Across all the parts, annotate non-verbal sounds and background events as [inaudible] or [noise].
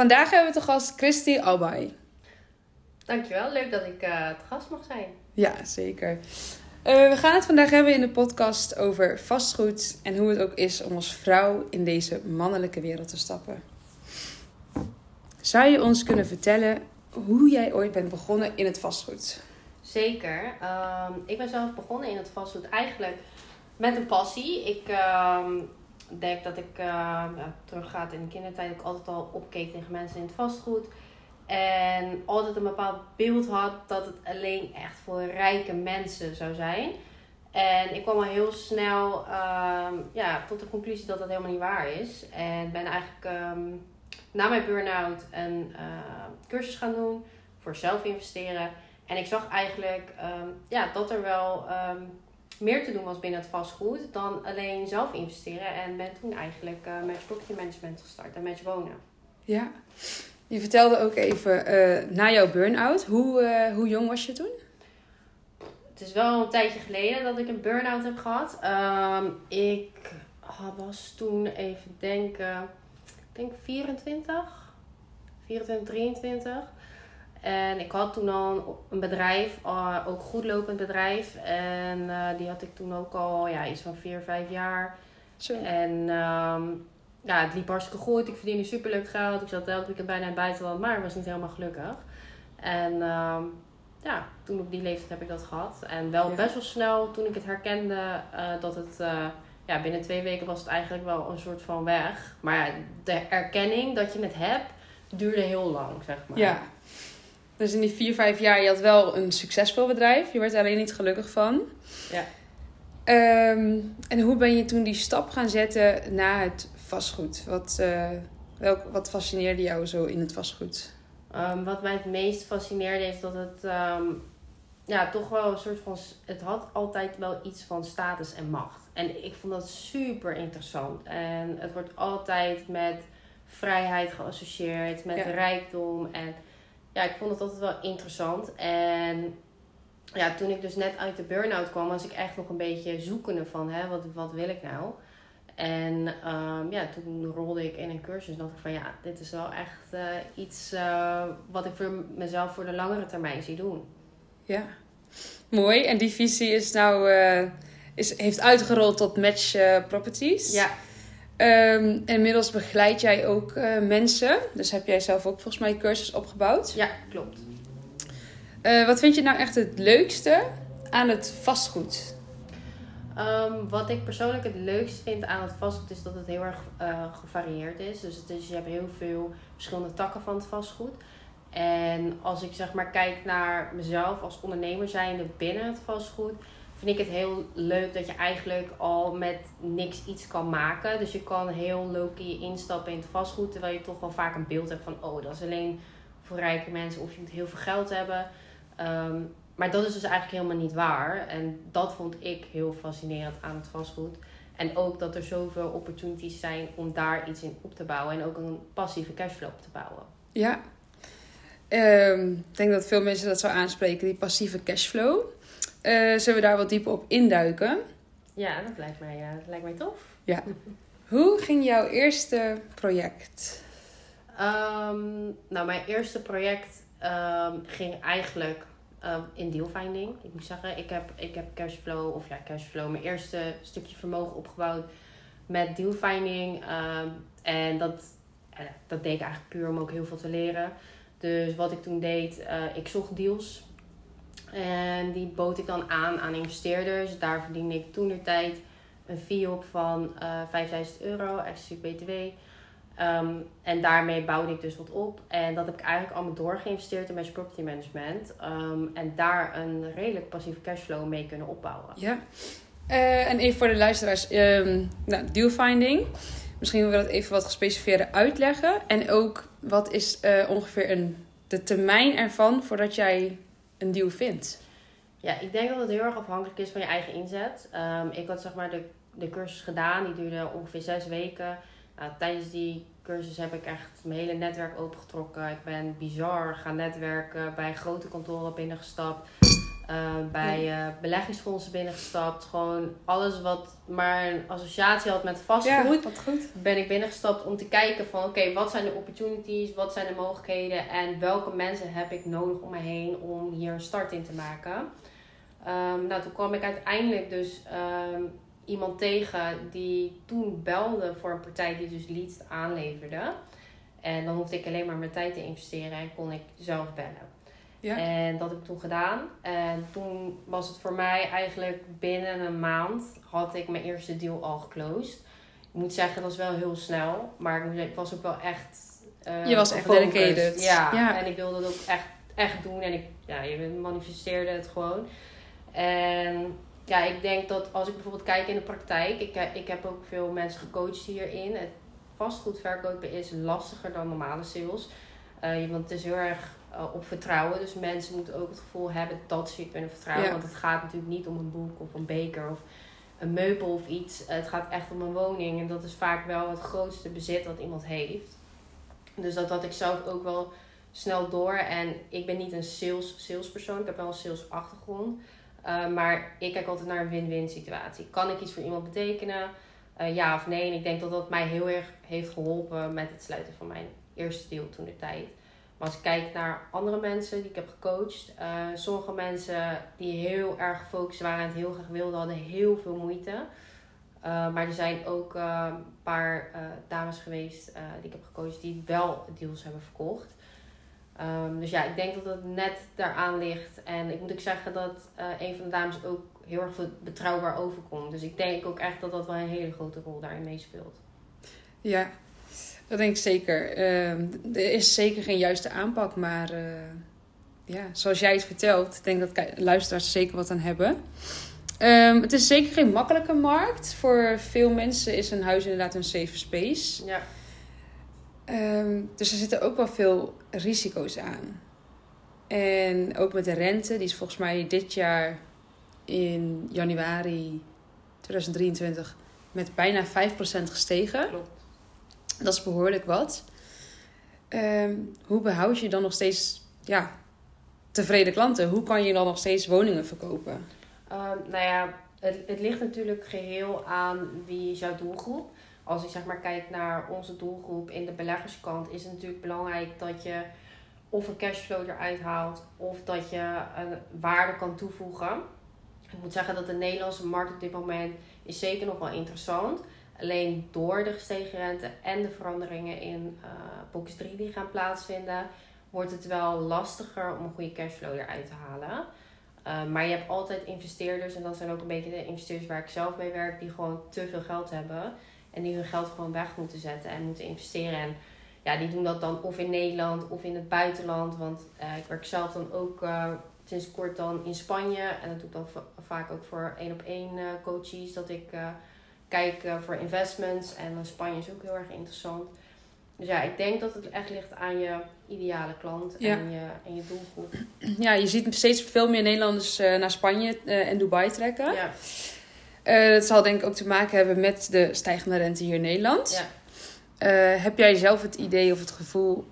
Vandaag hebben we te gast Christy Albay. Dankjewel, leuk dat ik uh, te gast mag zijn. Ja, zeker. Uh, we gaan het vandaag hebben in de podcast over vastgoed en hoe het ook is om als vrouw in deze mannelijke wereld te stappen. Zou je ons kunnen vertellen hoe jij ooit bent begonnen in het vastgoed? Zeker. Um, ik ben zelf begonnen in het vastgoed eigenlijk met een passie. Ik um, denk dat ik uh, ja, teruggaat in de kindertijd. Ik altijd al opkeek tegen mensen in het vastgoed. En altijd een bepaald beeld had dat het alleen echt voor rijke mensen zou zijn. En ik kwam al heel snel uh, ja, tot de conclusie dat dat helemaal niet waar is. En ben eigenlijk um, na mijn burn-out een cursus gaan doen voor zelf investeren. En ik zag eigenlijk ja, dat er wel meer te doen was binnen het vastgoed dan alleen zelf investeren. En ben toen eigenlijk uh, Match Property Management gestart en Match Wonen. Ja, je vertelde ook even uh, na jouw burn-out. Hoe, uh, hoe jong was je toen? Het is wel een tijdje geleden dat ik een burn-out heb gehad. Um, ik was toen even denken, ik denk 24, 24, 23. En ik had toen al een bedrijf, uh, ook goed lopend bedrijf. En uh, die had ik toen ook al ja, iets van 4, 5 jaar. Zo. En um, ja, het liep hartstikke goed. Ik verdiende superleuk geld. Ik zat elke weekend bijna in het buitenland, maar ik was niet helemaal gelukkig. En um, ja, toen op die leeftijd heb ik dat gehad. En wel ja. best wel snel toen ik het herkende uh, dat het... Uh, ja, binnen twee weken was het eigenlijk wel een soort van weg. Maar ja, de erkenning dat je het hebt, duurde heel lang, zeg maar. Ja. Dus in die vier, vijf jaar, je had wel een succesvol bedrijf. Je werd er alleen niet gelukkig van. Ja. Um, en hoe ben je toen die stap gaan zetten naar het vastgoed? Wat, uh, welk, wat fascineerde jou zo in het vastgoed? Um, wat mij het meest fascineerde is dat het um, ja, toch wel een soort van. Het had altijd wel iets van status en macht. En ik vond dat super interessant. En het wordt altijd met vrijheid geassocieerd, met ja. rijkdom. En ja, ik vond het altijd wel interessant. En ja, toen ik dus net uit de burn-out kwam, was ik echt nog een beetje zoekende van, hè, wat, wat wil ik nou? En um, ja, toen rolde ik in een cursus en dacht ik van, ja, dit is wel echt uh, iets uh, wat ik voor mezelf voor de langere termijn zie doen. Ja, mooi. En die visie is nou, uh, is, heeft uitgerold tot Match Properties. Ja. Um, inmiddels begeleid jij ook uh, mensen. Dus heb jij zelf ook volgens mij cursus opgebouwd. Ja, klopt. Uh, wat vind je nou echt het leukste aan het vastgoed? Um, wat ik persoonlijk het leukste vind aan het vastgoed is dat het heel erg uh, gevarieerd is. Dus het is, je hebt heel veel verschillende takken van het vastgoed. En als ik zeg maar kijk naar mezelf als ondernemer zijnde binnen het vastgoed, vind ik het heel leuk dat je eigenlijk al met niks iets kan maken. Dus je kan heel low-key instappen in het vastgoed, terwijl je toch wel vaak een beeld hebt van, oh, dat is alleen voor rijke mensen of je moet heel veel geld hebben. Um, maar dat is dus eigenlijk helemaal niet waar. En dat vond ik heel fascinerend aan het vastgoed. En ook dat er zoveel opportunities zijn om daar iets in op te bouwen. En ook een passieve cashflow op te bouwen. Ja. Um, ik denk dat veel mensen dat zo aanspreken, die passieve cashflow. Uh, zullen we daar wat dieper op induiken? Ja, dat lijkt mij, uh, dat lijkt mij tof. Ja. Hoe ging jouw eerste project? Um, nou, mijn eerste project um, ging eigenlijk um, in dealfinding. Ik moet zeggen, ik heb, ik heb cashflow, of ja, cashflow, mijn eerste stukje vermogen opgebouwd met dealfinding. en dat, uh, dat deed ik eigenlijk puur om ook heel veel te leren. Dus wat ik toen deed, uh, ik zocht deals. En die bood ik dan aan aan investeerders. Daar verdiende ik toen de tijd een fee op van uh, 5000 euro, exclusief BTW. Um, en daarmee bouwde ik dus wat op. En dat heb ik eigenlijk allemaal doorgeïnvesteerd in Match Property Management. Um, en daar een redelijk passieve cashflow mee kunnen opbouwen. Ja. Uh, en even voor de luisteraars, um, nou, dealfinding. Misschien willen we dat even wat gespecificeerder uitleggen. En ook, wat is uh, ongeveer een, de termijn ervan voordat jij een deal vindt? Ja, ik denk dat het heel erg afhankelijk is van je eigen inzet. Um, ik had zeg maar de, de cursus gedaan, die duurde ongeveer zes weken. Nou, tijdens die cursus heb ik echt mijn hele netwerk opengetrokken. Ik ben bizar gaan netwerken, bij grote kantoren binnengestapt. Uh, bij uh, beleggingsfondsen binnengestapt. Gewoon alles wat maar een associatie had met vastgoed. Ja, goed. Ben ik binnengestapt om te kijken van oké, wat zijn de opportunities, wat zijn de mogelijkheden en welke mensen heb ik nodig om me heen om hier een start in te maken. Um, nou, toen kwam ik uiteindelijk dus um, iemand tegen die toen belde voor een partij die dus leads aanleverde. En dan hoefde ik alleen maar mijn tijd te investeren en kon ik zelf bellen. Ja. En dat heb ik toen gedaan. En toen was het voor mij eigenlijk binnen een maand had ik mijn eerste deal al geclosed. Ik moet zeggen, dat is wel heel snel. Maar ik was ook wel echt. Uh, je was echt dedicated. Ja, ja, en ik wilde het ook echt, echt doen. En ik, ja, je manifesteerde het gewoon. En ja, ik denk dat als ik bijvoorbeeld kijk in de praktijk. Ik, ik heb ook veel mensen gecoacht hierin. Het vastgoed verkopen is lastiger dan normale sales. Uh, want het is heel erg uh, op vertrouwen. Dus mensen moeten ook het gevoel hebben dat ze je kunnen vertrouwen. Want het gaat natuurlijk niet om een boek of een beker of een meubel of iets. Het gaat echt om een woning. En dat is vaak wel het grootste bezit dat iemand heeft. Dus dat had ik zelf ook wel snel door. En ik ben niet een sales, salespersoon. Ik heb wel een sales achtergrond. Uh, maar ik kijk altijd naar een win-win situatie. Kan ik iets voor iemand betekenen? Uh, ja of nee? En ik denk dat dat mij heel erg heeft geholpen met het sluiten van mijn eerste deal toen de tijd. Maar als ik kijk naar andere mensen die ik heb gecoacht, uh, sommige mensen die heel erg gefocust waren en het heel graag wilden, hadden heel veel moeite. Uh, maar er zijn ook uh, een paar dames geweest die ik heb gecoacht die wel deals hebben verkocht. Um, dus ja, ik denk dat het net daaraan ligt. En ik moet ook zeggen dat een van de dames ook heel erg betrouwbaar overkomt. Dus ik denk ook echt dat dat wel een hele grote rol daarin meespeelt. Ja, dat denk ik zeker. Uh, er is zeker geen juiste aanpak, maar uh, ja, zoals jij het vertelt, ik denk dat luisteraars er zeker wat aan hebben. Um, het is zeker geen makkelijke markt. Voor veel mensen is een huis inderdaad een safe space. Ja. Um, dus er zitten ook wel veel risico's aan. En ook met de rente, die is volgens mij dit jaar in januari 2023 met bijna 5% gestegen. Klopt. Dat is behoorlijk wat. Um, hoe behoud je dan nog steeds ja, tevreden klanten? Hoe kan je dan nog steeds woningen verkopen? Um, nou ja, het, het ligt natuurlijk geheel aan wie is jouw doelgroep. Als ik zeg maar kijk naar onze doelgroep in de beleggerskant, is het natuurlijk belangrijk dat je of een cashflow eruit haalt of dat je een waarde kan toevoegen. Ik moet zeggen dat de Nederlandse markt op dit moment is zeker nog wel interessant. Alleen door de gestegen rente en de veranderingen in uh, box 3 die gaan plaatsvinden, wordt het wel lastiger om een goede cashflow eruit te halen. Uh, maar je hebt altijd investeerders, en dat zijn ook een beetje de investeerders waar ik zelf mee werk, die gewoon te veel geld hebben. En die hun geld gewoon weg moeten zetten en moeten investeren. En ja, die doen dat dan of in Nederland of in het buitenland. Want uh, ik werk zelf dan ook sinds kort dan in Spanje. En dat doe ik dan vaak ook voor één op één coaches. Dat ik kijken voor investments. En Spanje is ook heel erg interessant. Dus ja, ik denk dat het echt ligt aan je ideale klant en, je, en je doelgroep. [clears throat] Ja, je ziet steeds veel meer Nederlanders uh, naar Spanje uh, en Dubai trekken. Ja. Uh, dat zal denk ik ook te maken hebben met de stijgende rente hier in Nederland. Ja. heb jij zelf het idee of het gevoel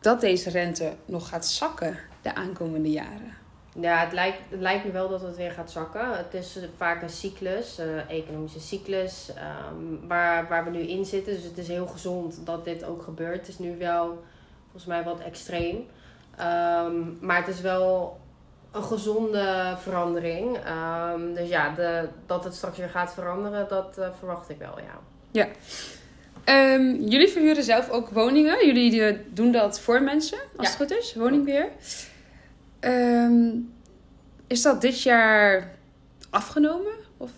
dat deze rente nog gaat zakken de aankomende jaren? Ja, het lijkt, het lijkt me wel dat het weer gaat zakken. Het is vaak een cyclus, een economische cyclus, um, waar, waar we nu in zitten. Dus het is heel gezond dat dit ook gebeurt. Het is nu wel volgens mij wat extreem. Um, maar het is wel een gezonde verandering. Um, dus ja, de, dat het straks weer gaat veranderen, dat uh, verwacht ik wel, ja. Ja. jullie verhuren zelf ook woningen. Jullie doen dat voor mensen, als het goed is. Woningbeheer. Um, is dat dit jaar afgenomen? Of?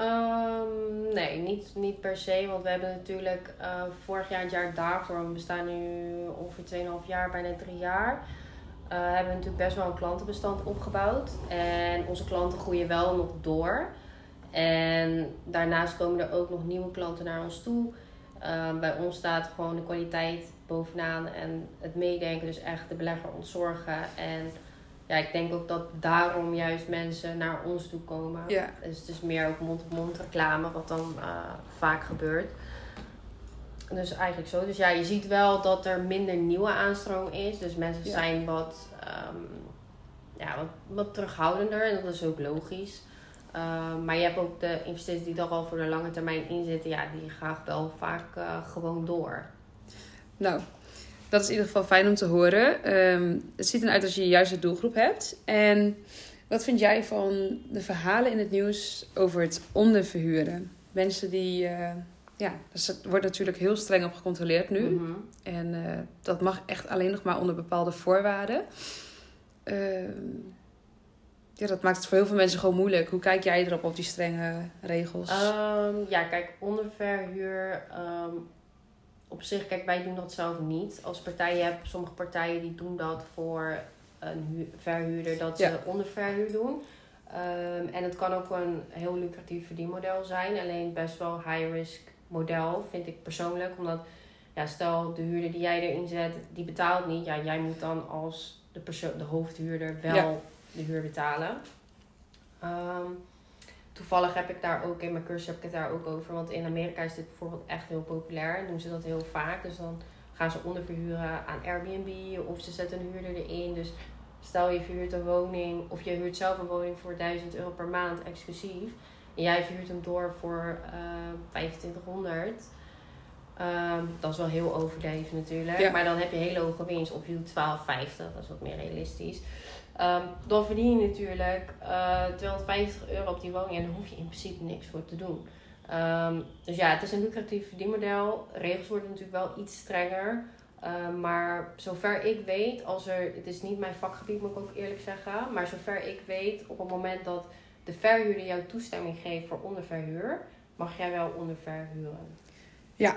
Um, nee, niet, niet per se. Want we hebben natuurlijk uh, vorig jaar het jaar daarvoor, we bestaan nu ongeveer 2,5 jaar, bijna 3 jaar. Uh, hebben we natuurlijk best wel een klantenbestand opgebouwd. En onze klanten groeien wel nog door. En daarnaast komen er ook nog nieuwe klanten naar ons toe. Uh, bij ons staat gewoon de kwaliteit bovenaan en het meedenken, dus echt de belegger ontzorgen. En ja, ik denk ook dat daarom juist mensen naar ons toe komen. Ja. Dus het is meer ook mond-op-mond reclame, wat dan uh, vaak gebeurt. Dus eigenlijk zo. Dus ja, je ziet wel dat er minder nieuwe aanstroom is. Dus mensen zijn wat, um, ja, wat, wat terughoudender en dat is ook logisch. Ehm, maar je hebt ook de investeerders die er al voor de lange termijn in zitten. Ja, die gaan wel vaak eh, gewoon door. Nou, dat is in ieder geval fijn om te horen. Ehm, het ziet eruit als je juist de doelgroep hebt. En wat vind jij van de verhalen in het nieuws over het onderverhuren? Mensen die, uh, ja, er wordt natuurlijk heel streng op gecontroleerd nu. Mhm. En uh, dat mag echt alleen nog maar onder bepaalde voorwaarden. Ehm, ja, dat maakt het voor heel veel mensen gewoon moeilijk. Hoe kijk jij erop op die strenge regels? Ehm, ja, kijk, onderverhuur. Um, op zich, kijk, wij doen dat zelf niet. Als partij, je hebt sommige partijen die doen dat voor een verhuurder, dat ze onderverhuur doen. Um, en het kan ook een heel lucratief verdienmodel zijn. Alleen best wel high-risk model, vind ik persoonlijk. Omdat, ja, stel de huurder die jij erin zet, die betaalt niet. Ja, jij moet dan als de, persoon, de hoofdhuurder wel de huur betalen. Um, toevallig heb ik daar ook in mijn cursus heb ik het daar ook over. Want in Amerika is dit bijvoorbeeld echt heel populair. En doen ze dat heel vaak. Dus dan gaan ze onderverhuren aan Airbnb of ze zetten een huurder erin. Dus stel je verhuurt een woning of je huurt zelf een woning voor 1000 euro per maand exclusief. En jij verhuurt hem door voor uh, 2500. Um, dat is wel heel overdreven natuurlijk. Maar dan heb je hele hoge winst. Of je doet 12,50. Dat is wat meer realistisch. Um, dan verdien je natuurlijk uh, 250 euro op die woning. En daar hoef je in principe niks voor te doen. Um, dus ja, het is een lucratief verdienmodel. Regels worden natuurlijk wel iets strenger. Um, maar zover ik weet, als er, het is niet mijn vakgebied moet ik ook eerlijk zeggen. Maar zover ik weet, op het moment dat de verhuurder jou toestemming geeft voor onderverhuur, mag jij wel onderverhuren. Ja,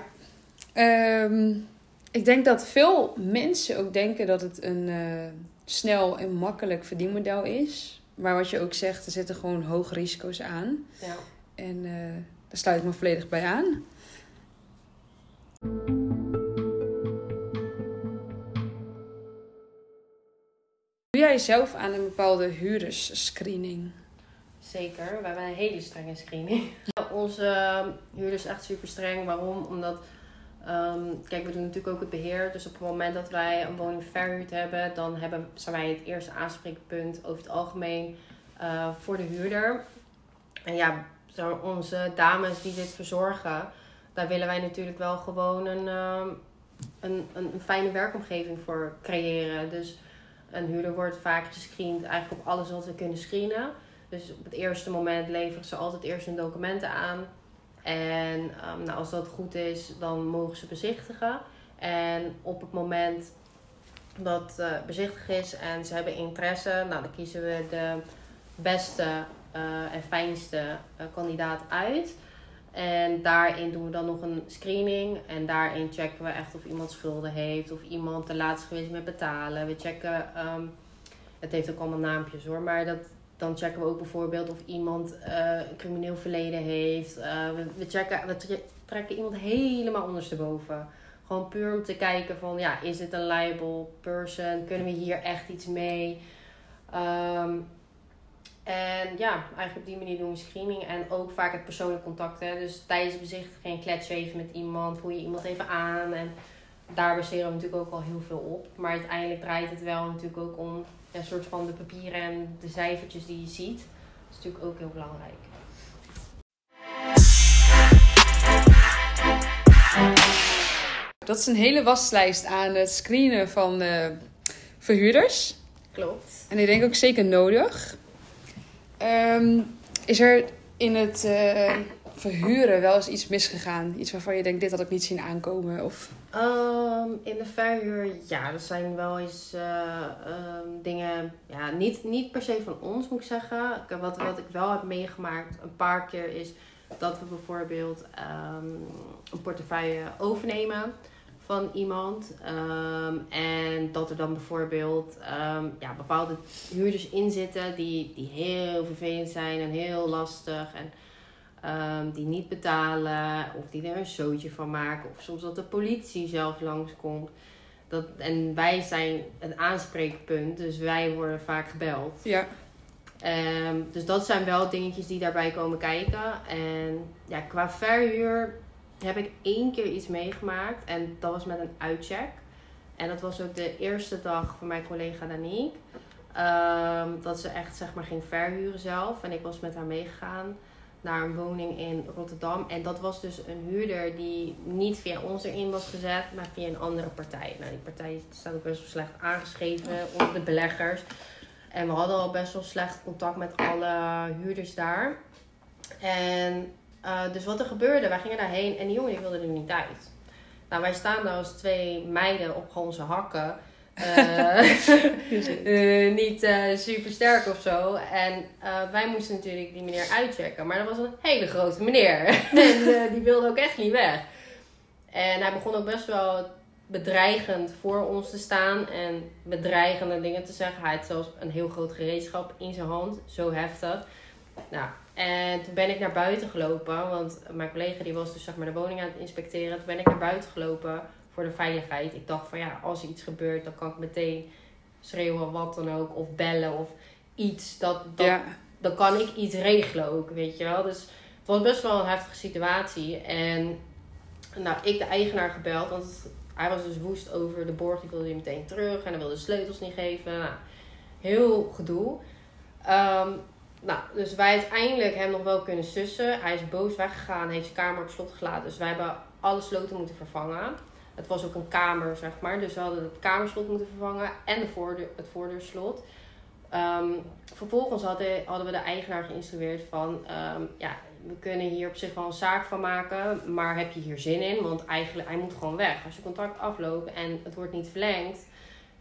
ik denk dat veel mensen ook denken dat het een uh, snel en makkelijk verdienmodel is. Maar wat je ook zegt, er zitten gewoon hoge risico's aan. Ja. En uh, daar sluit ik me volledig bij aan. Doe jij zelf aan een bepaalde huurdersscreening? Zeker, we hebben een hele strenge screening. [laughs] Onze huurders is echt super streng. Waarom? Omdat, um, kijk, we doen natuurlijk ook het beheer. Dus op het moment dat wij een woning verhuurd hebben, dan hebben, zijn wij het eerste aanspreekpunt over het algemeen uh, voor de huurder. En ja, onze dames die dit verzorgen, daar willen wij natuurlijk wel gewoon een, uh, een, een, een, fijne werkomgeving voor creëren. Dus een huurder wordt vaak gescreend eigenlijk op alles wat we kunnen screenen. Dus op het eerste moment leveren ze altijd eerst hun documenten aan. En um, nou, als dat goed is, dan mogen ze bezichtigen. En op het moment dat uh, bezichtigd is en ze hebben interesse, nou, dan kiezen we de beste uh, en fijnste uh, kandidaat uit. En daarin doen we dan nog een screening. En daarin checken we echt of iemand schulden heeft. Of iemand te laat is geweest met betalen. We checken, um, het heeft ook allemaal naampjes hoor. Maar dat, dan checken we ook bijvoorbeeld of iemand uh, een crimineel verleden heeft. Uh, we, checken, we trekken iemand helemaal ondersteboven. Gewoon puur om te kijken van, ja, is dit een liable person? Kunnen we hier echt iets mee? Um, en ja, eigenlijk op die manier doen we screening. En ook vaak het persoonlijk contact. Hè. Dus tijdens bezichtiging klets je even met iemand. Voel je iemand even aan. En daar baseren we natuurlijk ook al heel veel op. Maar uiteindelijk draait het wel natuurlijk ook om een soort van de papieren en de cijfertjes die je ziet. Dat is natuurlijk ook heel belangrijk. Dat is een hele waslijst aan het screenen van uh, verhuurders. Klopt. En ik denk ook zeker nodig. Um, is er in het uh, verhuren wel eens iets misgegaan? Iets waarvan je denkt, dit had ik niet zien aankomen? Of... Um, in de verhuur, ja, er zijn wel eens uh, um, dingen, ja, niet, niet per se van ons moet ik zeggen. Wat, wat ik wel heb meegemaakt een paar keer is dat we bijvoorbeeld een portefeuille overnemen van iemand. En dat er dan bijvoorbeeld ja, bepaalde huurders in zitten die, die heel vervelend zijn en heel lastig. En um, die niet betalen of die er een zootje van maken. Of soms dat de politie zelf langskomt. Dat, en wij zijn het aanspreekpunt, dus wij worden vaak gebeld. Ja. dus dat zijn wel dingetjes die daarbij komen kijken. En ja, qua verhuur heb ik één keer iets meegemaakt. En dat was met een uitcheck. En dat was ook de eerste dag van mijn collega Danique. Ehm, dat ze echt zeg maar ging verhuren zelf. En ik was met haar meegegaan naar een woning in Rotterdam. En dat was dus een huurder die niet via ons erin was gezet, maar via een andere partij. Nou, die partij staat ook best wel slecht aangeschreven onder de beleggers. En we hadden al best wel slecht contact met alle huurders daar. En uh, dus wat er gebeurde, wij gingen daarheen en die jongen die wilde er niet uit. Nou, wij staan daar als twee meiden op onze hakken. [laughs] Uh, uh, niet uh, super sterk of zo. En wij moesten natuurlijk die meneer uitchecken. Maar dat was een hele grote meneer. [laughs] en die wilde ook echt niet weg. En hij begon ook best wel bedreigend voor ons te staan. En bedreigende dingen te zeggen. Hij had zelfs een heel groot gereedschap in zijn hand. Zo heftig. Nou, en toen ben ik naar buiten gelopen. Want mijn collega die was dus zeg maar de woning aan het inspecteren. Toen ben ik naar buiten gelopen voor de veiligheid. Ik dacht van ja, als er iets gebeurt, dan kan ik meteen schreeuwen wat dan ook. Of bellen of iets. Dat, dat, Dan kan ik iets regelen ook, weet je wel. Dus het was best wel een heftige situatie. En nou, ik de eigenaar gebeld. Want hij was dus woest over de borg. Die wilde hij meteen terug. En hij wilde de sleutels niet geven. Nou, heel gedoe. Ehm, nou, dus wij uiteindelijk hem nog wel kunnen sussen. Hij is boos weggegaan, heeft zijn kamer op slot gelaten. Dus wij hebben alle sloten moeten vervangen. Het was ook een kamer, zeg maar. Dus we hadden het kamerslot moeten vervangen en de voordeur, het voordeurslot. Um, vervolgens hadden, hadden we de eigenaar geïnstrueerd van... Um, ja, we kunnen hier op zich wel een zaak van maken, maar heb je hier zin in? Want eigenlijk, hij moet gewoon weg. Als je contract afloopt en het wordt niet verlengd,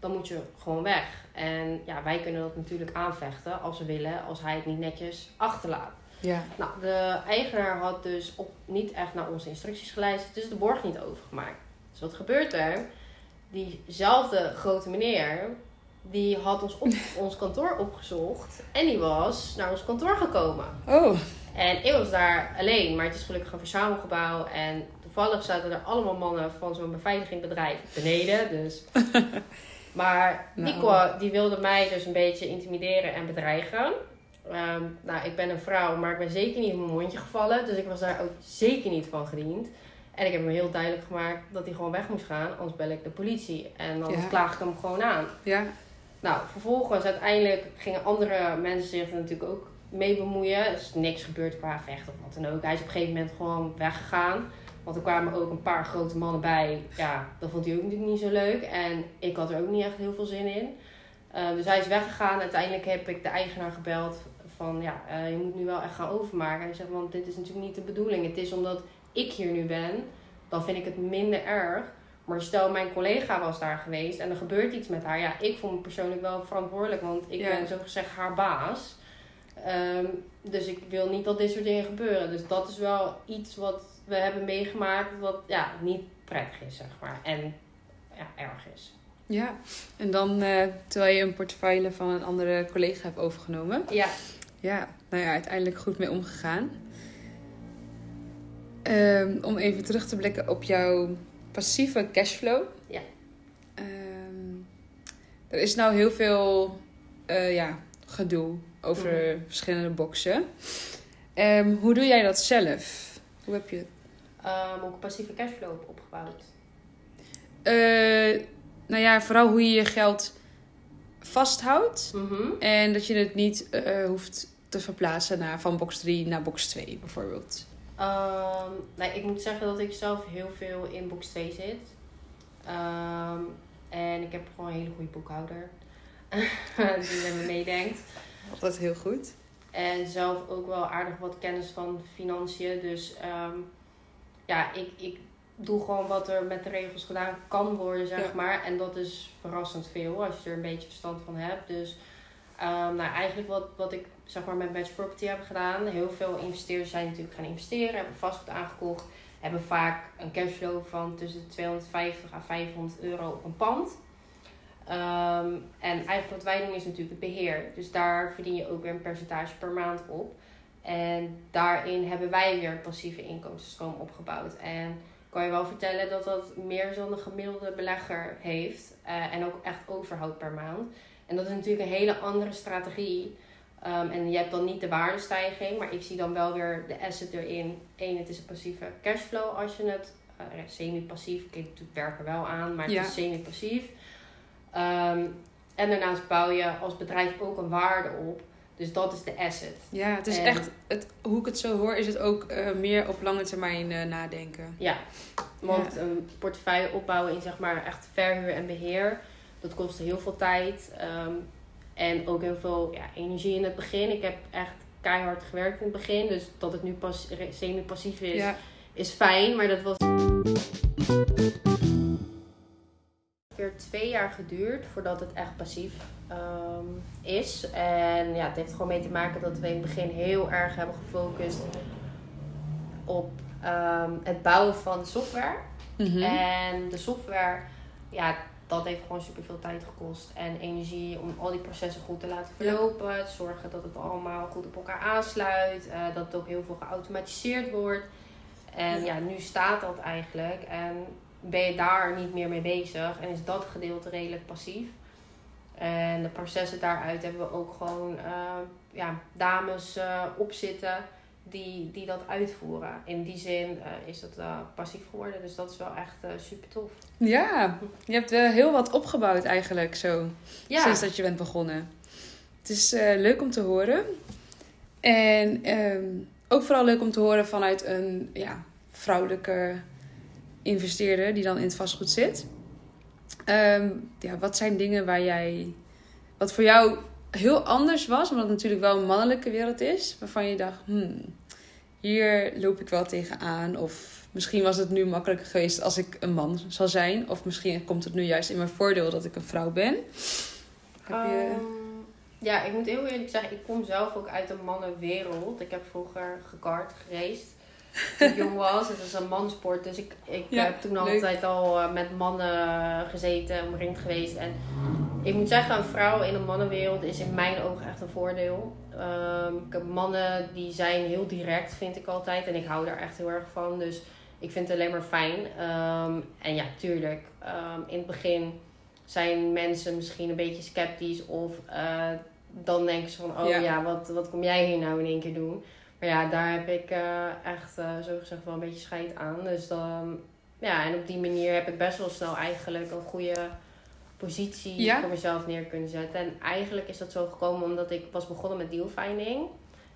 dan moet je gewoon weg. En ja, wij kunnen dat natuurlijk aanvechten als we willen, als hij het niet netjes achterlaat. Ja. Nou, de eigenaar had dus op, niet echt naar onze instructies geluisterd, dus de borg niet overgemaakt. Dus wat gebeurt er? Diezelfde grote meneer, die had ons op [laughs] ons kantoor opgezocht en die was naar ons kantoor gekomen. Oh. En ik was daar alleen, maar het is gelukkig een verzamelgebouw en toevallig zaten er allemaal mannen van zo'n beveiligingbedrijf beneden, dus... [laughs] Maar nou. die, die wilde mij dus een beetje intimideren en bedreigen. Ehm, nou, ik ben een vrouw, maar ik ben zeker niet in mijn mondje gevallen. Dus ik was daar ook zeker niet van gediend. En ik heb hem heel duidelijk gemaakt dat hij gewoon weg moest gaan. Anders bel ik de politie. En dan ja. klaag ik hem gewoon aan. Ja. Nou, vervolgens uiteindelijk gingen andere mensen zich er natuurlijk ook mee bemoeien. Er is niks gebeurd qua vechten of wat dan ook. Hij is op een gegeven moment gewoon weggegaan. Want er kwamen ook een paar grote mannen bij. Ja, dat vond hij ook natuurlijk niet zo leuk. En ik had er ook niet echt heel veel zin in. Uh, dus hij is weggegaan. Uiteindelijk heb ik de eigenaar gebeld. Van ja, uh, je moet nu wel echt gaan overmaken. En hij zegt, want dit is natuurlijk niet de bedoeling. Het is omdat ik hier nu ben. Dan vind ik het minder erg. Maar stel, mijn collega was daar geweest en er gebeurt iets met haar. Ja, ik voel me persoonlijk wel verantwoordelijk. Want ik ben zo gezegd haar baas. Um, dus ik wil niet dat dit soort dingen gebeuren. Dus dat is wel iets wat we hebben meegemaakt wat ja, niet prettig is, zeg maar. En ja, erg is. Ja, en dan uh, terwijl je een portefeuille van een andere collega hebt overgenomen. Ja. Ja, nou ja, uiteindelijk goed mee omgegaan. Um, om even terug te blikken op jouw passieve cashflow. Ja. Um, er is nou heel veel uh, ja, gedoe over mhm. verschillende boxen. Um, hoe doe jij dat zelf? Hoe heb je het? Um, ook passieve cashflow opgebouwd? Uh, nou ja, vooral hoe je je geld vasthoudt. Mhm. En dat je het niet uh, hoeft te verplaatsen naar, van box 3 naar box 2 bijvoorbeeld. Um, nee, ik moet zeggen dat ik zelf heel veel in box 2 zit. Um, en ik heb gewoon een hele goede boekhouder. [laughs] die met me meedenkt. Altijd heel goed. En zelf ook wel aardig wat kennis van financiën. Dus um, ja, ik, ik doe gewoon wat er met de regels gedaan kan worden, zeg maar. En dat is verrassend veel als je er een beetje verstand van hebt. Dus um, nou, eigenlijk wat, wat ik zeg maar met Match Property heb gedaan. Heel veel investeerders zijn natuurlijk gaan investeren, hebben vastgoed aangekocht. Hebben vaak een cashflow van tussen de 250 à 500 euro op een pand. Um, en eigenlijk wat wij doen is natuurlijk het beheer. Dus daar verdien je ook weer een percentage per maand op. En daarin hebben wij weer een passieve inkomstenstroom opgebouwd. En kan je wel vertellen dat dat meer dan een gemiddelde belegger heeft. Uh, en ook echt overhoudt per maand. En dat is natuurlijk een hele andere strategie. Um, en je hebt dan niet de waardestijging, maar ik zie dan wel weer de asset erin. Eén, het is een passieve cashflow als je het uh, semi-passief, ik doe werken wel aan, maar het is semi-passief. Um, en daarnaast bouw je als bedrijf ook een waarde op. Dus dat is de asset. Ja, het is En- echt, het, hoe ik het zo hoor, is het ook eh, meer op lange termijn eh, nadenken. Ja, want een portefeuille opbouwen in zeg maar echt verhuur en beheer, dat kost heel veel tijd. ehm, en ook heel veel ja, energie in het begin. Ik heb echt keihard gewerkt in het begin. Dus dat het nu pas semi-passief is, Ja, is fijn. Maar dat was ongeveer twee jaar geduurd voordat het echt passief ehm, is. En ja, het heeft gewoon mee te maken dat we in het begin heel erg hebben gefocust op ehm, het bouwen van software. Mhm. En de software, ja, dat heeft gewoon superveel tijd gekost. En energie om al die processen goed te laten verlopen. Zorgen dat het allemaal goed op elkaar aansluit. eh, dat het ook heel veel geautomatiseerd wordt. En Ja. ja. nu staat dat eigenlijk. En ben je daar niet meer mee bezig. En is dat gedeelte redelijk passief. En de processen daaruit hebben we ook gewoon eh, ja, dames eh opzitten die, die dat uitvoeren. In die zin eh, is dat passief geworden. Dus dat is wel echt super tof. ja, je hebt wel heel wat opgebouwd eigenlijk zo, Ja, sinds dat je bent begonnen. Het is leuk om te horen. En ehm, ook vooral leuk om te horen vanuit een ja, vrouwelijke investeerder die dan in het vastgoed zit. Ehm, ja, wat zijn dingen waar jij, wat voor jou heel anders was, omdat het natuurlijk wel een mannelijke wereld is, waarvan je dacht, hmm, hier loop ik wel tegenaan. Of misschien was het nu makkelijker geweest als ik een man zou zijn. Of misschien komt het nu juist in mijn voordeel dat ik een vrouw ben. Heb je... Ehm, ja, ik moet heel eerlijk zeggen, ik kom zelf ook uit een mannenwereld. Ik heb vroeger gekart, geraced. Toen ik jong was, het is een mansport. Dus ik, ik Ja, heb toen leuk. altijd al eh, met mannen gezeten, omringd geweest. En ik moet zeggen, een vrouw in een mannenwereld is in mijn ogen echt een voordeel. Ehm, mannen die zijn heel direct, vind ik altijd. En ik hou daar echt heel erg van. Dus ik vind het alleen maar fijn. Ehm, en ja, tuurlijk. ehm, in het begin zijn mensen misschien een beetje sceptisch. Of eh, dan denken ze van, oh Ja. ja, wat, wat kom jij hier nou in één keer doen? Maar ja, daar heb ik eh, echt uh, zo gezegd wel een beetje scheid aan. Dus dan, ja, en op die manier heb ik best wel snel eigenlijk een goede positie Ja. voor mezelf neer kunnen zetten. En eigenlijk is dat zo gekomen omdat ik was begonnen met dealfinding.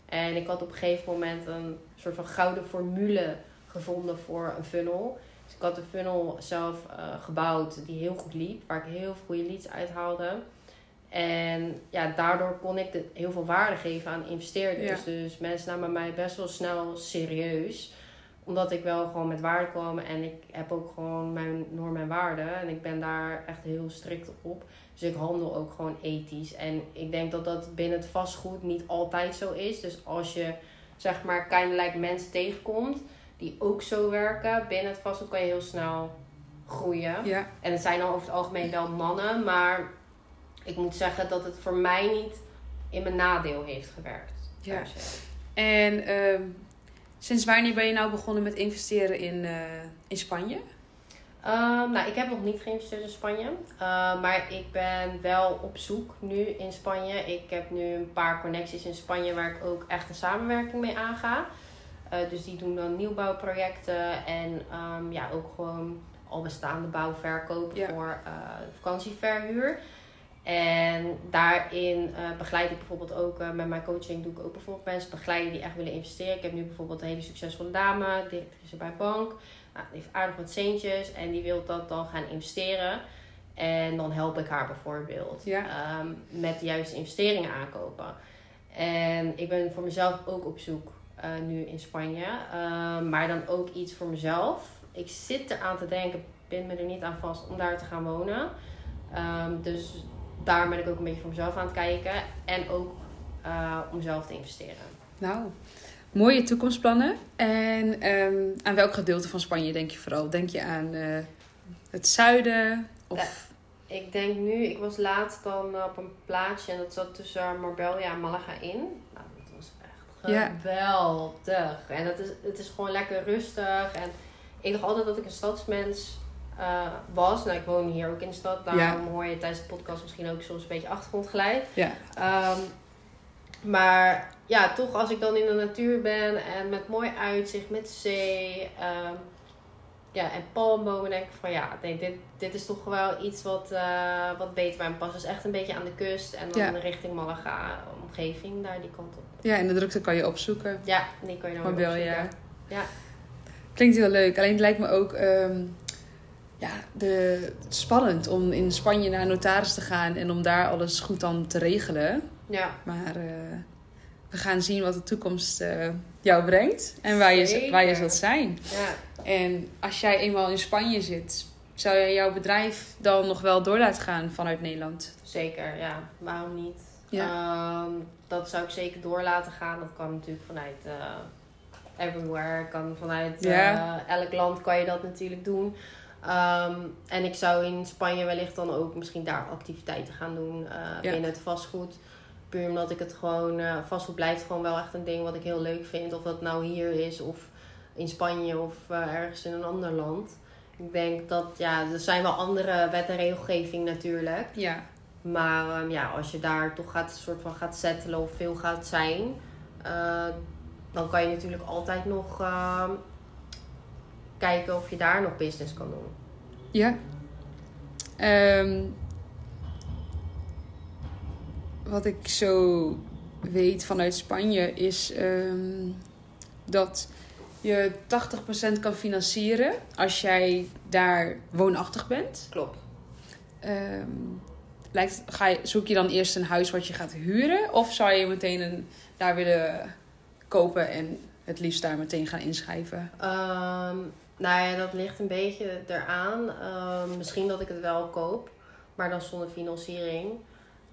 En ik had op een gegeven moment een soort van gouden formule gevonden voor een funnel. Dus ik had de funnel zelf eh, gebouwd die heel goed liep, waar ik heel veel goede leads uithaalde. En ja, daardoor kon ik de, heel veel waarde geven aan investeerders. Dus mensen namen mij best wel snel serieus. Omdat ik wel gewoon met waarde kwam. En ik heb ook gewoon mijn normen en waarden. En ik ben daar echt heel strikt op. Dus ik handel ook gewoon ethisch. En ik denk dat dat binnen het vastgoed niet altijd zo is. Dus als je zeg maar kind mensen tegenkomt die ook zo werken binnen het vastgoed, kan je heel snel groeien. Ja, En het zijn dan over het algemeen wel mannen, maar ik moet zeggen dat het voor mij niet in mijn nadeel heeft gewerkt. Ja. en ehm, sinds wanneer ben je nou begonnen met investeren in, eh, in Spanje? Ehm, nou, ik heb nog niet geïnvesteerd in Spanje. Ehm, maar ik ben wel op zoek nu in Spanje. Ik heb nu een paar connecties in Spanje waar ik ook echt een samenwerking mee aanga. Eh, dus die doen dan nieuwbouwprojecten en ehm, ja, ook gewoon al bestaande bouwverkoop Ja. voor eh, vakantieverhuur. En daarin eh, begeleid ik bijvoorbeeld ook, eh, met mijn coaching doe ik ook bijvoorbeeld mensen begeleiden die echt willen investeren. Ik heb nu bijvoorbeeld een hele succesvolle dame, directrice bij bank. Nou, die heeft aardig wat centjes en die wil dat dan gaan investeren. En dan help ik haar bijvoorbeeld Ja. ehm, met de juiste investeringen aankopen. En ik ben voor mezelf ook op zoek eh, nu in Spanje. Ehm, maar dan ook iets voor mezelf. Ik zit eraan te denken, bind me er niet aan vast om daar te gaan wonen. Ehm, dus daar ben ik ook een beetje voor mezelf aan het kijken. En ook eh, om zelf te investeren. Nou, mooie toekomstplannen. En ehm, aan welk gedeelte van Spanje denk je vooral? Denk je aan eh, het zuiden? Of... Ik denk nu, ik was laatst dan op een plaatsje en dat zat tussen Marbella en Malaga in. Nou, dat was echt Ja. geweldig. En het is, het is gewoon lekker rustig. En ik dacht altijd dat ik een stadsmens eh, was. Nou, ik woon hier ook in de stad. Daarom hoor je tijdens de podcast misschien ook soms een beetje achtergrondgeluid. Ja. Ehm, maar ja, toch als ik dan in de natuur ben en met mooi uitzicht, met zee. ehm, Ja, en palmbomen denk ik van ja, nee, dit, dit is toch wel iets wat, eh, wat beter bij me past. Dus echt een beetje aan de kust en dan Ja. richting Malaga, omgeving, daar die kant op. Ja, in de drukte kan je opzoeken. Ja, die kan je weer Marbella. opzoeken. Ja. Klinkt heel leuk. Alleen het lijkt me ook ehm, ja, de, spannend om in Spanje naar een notaris te gaan en om daar alles goed dan te regelen. Ja, Maar eh, we gaan zien wat de toekomst eh, jou brengt en waar je, waar je zult zijn. ja. En als jij eenmaal in Spanje zit, zou jij jouw bedrijf dan nog wel door laten gaan vanuit Nederland? zeker. Ja, waarom niet? Ja. Ehm, dat zou ik zeker door laten gaan. Dat kan natuurlijk vanuit eh, everywhere. Kan vanuit Ja. elk land kan je dat natuurlijk doen. Ehm, en ik zou in Spanje wellicht dan ook misschien daar activiteiten gaan doen eh, Ja. binnen het vastgoed. Puur omdat ik het gewoon, eh, vastgoed blijft gewoon wel echt een ding wat ik heel leuk vind. Of dat nou hier is of in Spanje of eh, ergens in een ander land. Ik denk dat, ja, er zijn wel andere wet en regelgeving natuurlijk. Ja, Maar ehm, ja, als je daar toch gaat, soort van gaat settelen of veel gaat zijn, dan kan je natuurlijk altijd nog ehm, kijken of je daar nog business kan doen. Ja. Ehm, wat ik zo weet vanuit Spanje is ehm, dat je 80% kan financieren als jij daar woonachtig bent. Klopt. Ehm, lijkt, ga je, zoek je dan eerst een huis wat je gaat huren? Of zou je meteen een, daar willen kopen en het liefst daar meteen gaan inschrijven? Nou ja, dat ligt een beetje eraan. Ehm, misschien dat ik het wel koop, maar dan zonder financiering.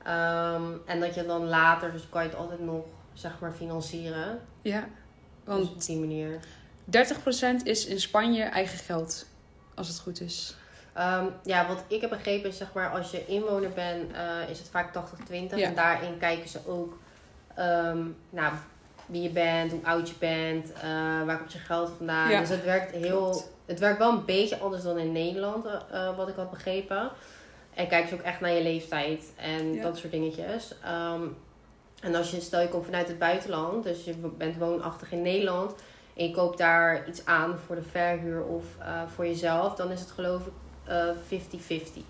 Ehm, en dat je dan later, dus kan je het altijd nog, zeg maar, financieren. Ja, Dus want op die manier. 30% is in Spanje eigen geld, als het goed is. Ehm, ja, wat ik heb begrepen is, zeg maar, als je inwoner bent, eh, is het vaak 80-20. Ja. En daarin kijken ze ook ehm, nou, wie je bent, hoe oud je bent, eh, waar komt je geld vandaan. Ja. Dus het werkt heel. Klopt. Het werkt wel een beetje anders dan in Nederland, eh, eh, wat ik had begrepen. En kijken ze ook echt naar je leeftijd en Ja. dat soort dingetjes. Ehm, en als je, stel je komt vanuit het buitenland, dus je bent woonachtig in Nederland. En je koopt daar iets aan voor de verhuur of eh, voor jezelf, dan is het geloof ik eh, 50-50.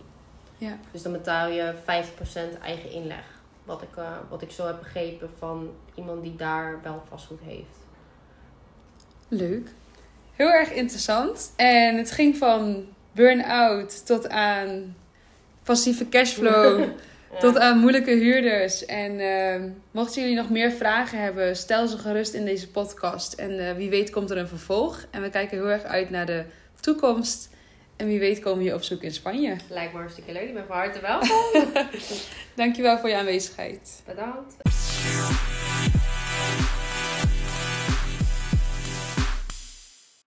Ja. Dus dan betaal je 50% eigen inleg. Wat ik, eh, wat ik zo heb begrepen van iemand die daar wel vastgoed heeft. Leuk. Heel erg interessant. En het ging van burn-out tot aan passieve cashflow. [laughs] Tot aan moeilijke huurders. En ehm, mochten jullie nog meer vragen hebben, stel ze gerust in deze podcast. En eh, wie weet komt er een vervolg. En we kijken heel erg uit naar de toekomst. En wie weet komen we hier op zoek in Spanje. Lijkt me hartstikke leuk. Ik ben van harte welkom. [laughs] Dankjewel voor je aanwezigheid. Bedankt.